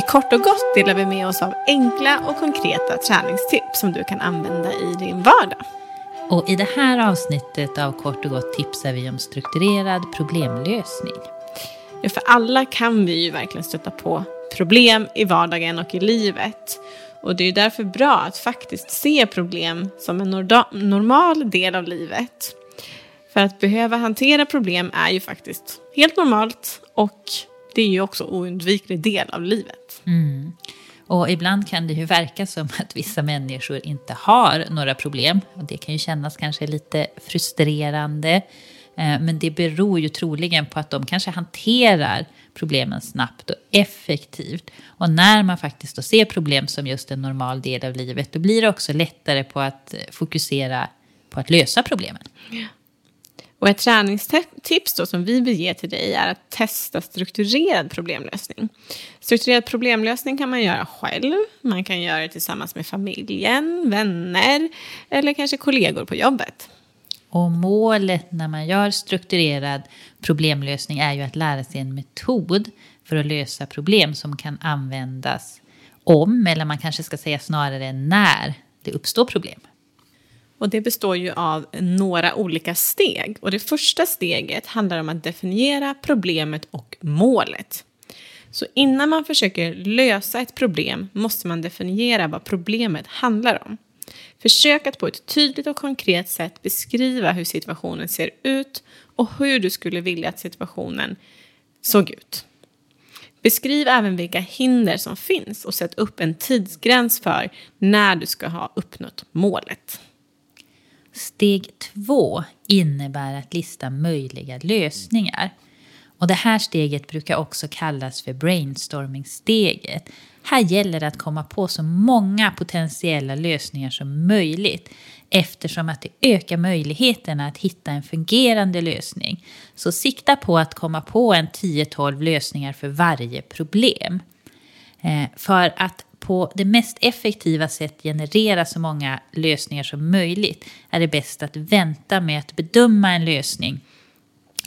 I kort och gott delar vi med oss av enkla och konkreta träningstips som du kan använda i din vardag. Och i det här avsnittet av Kort och gott tipsar vi om strukturerad problemlösning. Ja, för alla kan vi ju verkligen stöta på problem i vardagen och i livet. Och det är därför bra att faktiskt se problem som en normal del av livet. För att behöva hantera problem är ju faktiskt helt normalt och det är ju också oundviklig del av livet. Mm. Och ibland kan det ju verka som att vissa människor inte har några problem. Och det kan ju kännas kanske lite frustrerande. Eh, men det beror ju troligen på att de kanske hanterar problemen snabbt och effektivt. Och när man faktiskt då ser problem som just en normal del av livet, då blir det också lättare på att fokusera på att lösa problemen. Och ett träningstips då som vi vill ge till dig är att testa strukturerad problemlösning. Strukturerad problemlösning kan man göra själv, man kan göra det tillsammans med familjen, vänner eller kanske kollegor på jobbet. Och målet när man gör strukturerad problemlösning är ju att lära sig en metod för att lösa problem som kan användas om, eller man kanske ska säga snarare när, det uppstår problem. Och det består ju av några olika steg. Och det första steget handlar om att definiera problemet och målet. Så innan man försöker lösa ett problem måste man definiera vad problemet handlar om. Försök att på ett tydligt och konkret sätt beskriva hur situationen ser ut och hur du skulle vilja att situationen såg ut. Beskriv även vilka hinder som finns och sätt upp en tidsgräns för när du ska ha uppnått målet. Steg två innebär att lista möjliga lösningar. Och det här steget brukar också kallas för brainstorming-steget. Här gäller det att komma på så många potentiella lösningar som möjligt eftersom att det ökar möjligheterna att hitta en fungerande lösning. Så sikta på att komma på en 10-12 lösningar för varje problem. Eh, för att på det mest effektiva sätt generera så många lösningar som möjligt är det bäst att vänta med att bedöma en lösning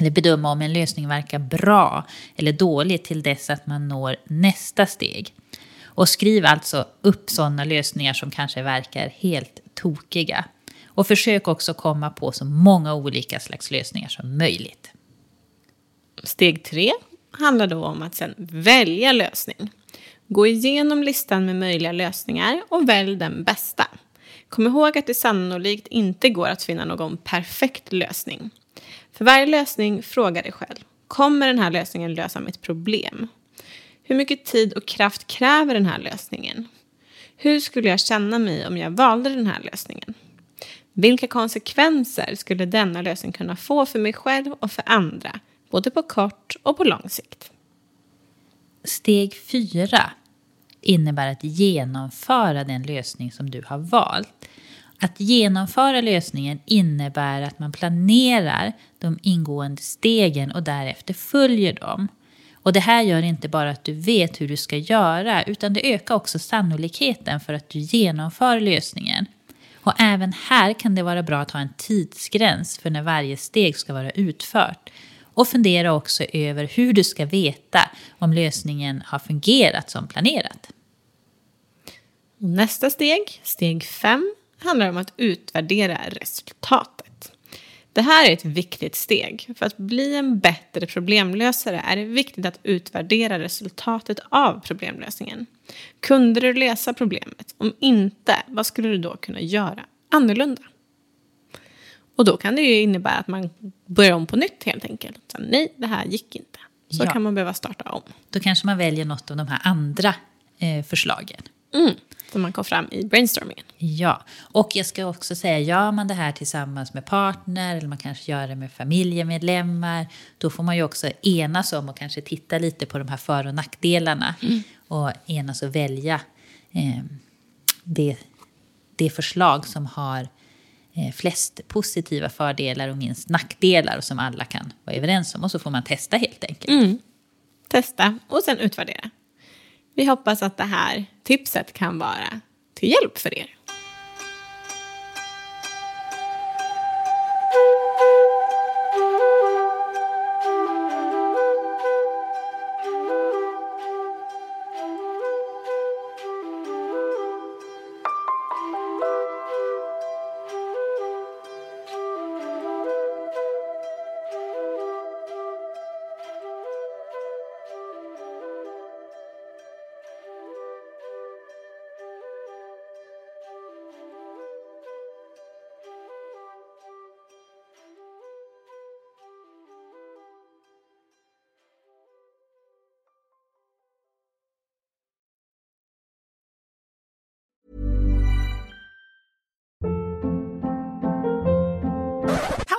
eller bedöma om en lösning verkar bra eller dålig till dess att man når nästa steg. Och skriv alltså upp sådana lösningar som kanske verkar helt tokiga. Och försök också komma på så många olika slags lösningar som möjligt. Steg tre handlar då om att sen välja lösning. Gå igenom listan med möjliga lösningar och välj den bästa. Kom ihåg att det sannolikt inte går att finna någon perfekt lösning. För varje lösning, fråga dig själv. Kommer den här lösningen lösa mitt problem? Hur mycket tid och kraft kräver den här lösningen? Hur skulle jag känna mig om jag valde den här lösningen? Vilka konsekvenser skulle denna lösning kunna få för mig själv och för andra, både på kort och på lång sikt? Steg fyra innebär att genomföra den lösning som du har valt. Att genomföra lösningen innebär att man planerar de ingående stegen och därefter följer dem. Och det här gör inte bara att du vet hur du ska göra utan det ökar också sannolikheten för att du genomför lösningen. Och även här kan det vara bra att ha en tidsgräns för när varje steg ska vara utfört. Och fundera också över hur du ska veta om lösningen har fungerat som planerat. Nästa steg, steg 5, handlar om att utvärdera resultatet. Det här är ett viktigt steg. För att bli en bättre problemlösare är det viktigt att utvärdera resultatet av problemlösningen. Kunde du lösa problemet? Om inte, vad skulle du då kunna göra annorlunda? Och då kan det ju innebära att man börjar om på nytt helt enkelt. Så, nej, det här gick inte. Så Ja. kan man behöva starta om. Då kanske man väljer något av de här andra eh, förslagen. Mm. Som man kom fram i brainstormingen. Ja, och jag ska också säga, gör man det här tillsammans med partner eller man kanske gör det med familjemedlemmar, då får man ju också enas om och kanske titta lite på de här för och nackdelarna och enas och välja eh, det, det förslag som har Eh, flest positiva fördelar och minst nackdelar som alla kan vara överens om. Och så får man testa helt enkelt. Mm. Testa och sen utvärdera. Vi hoppas att det här tipset kan vara till hjälp för er.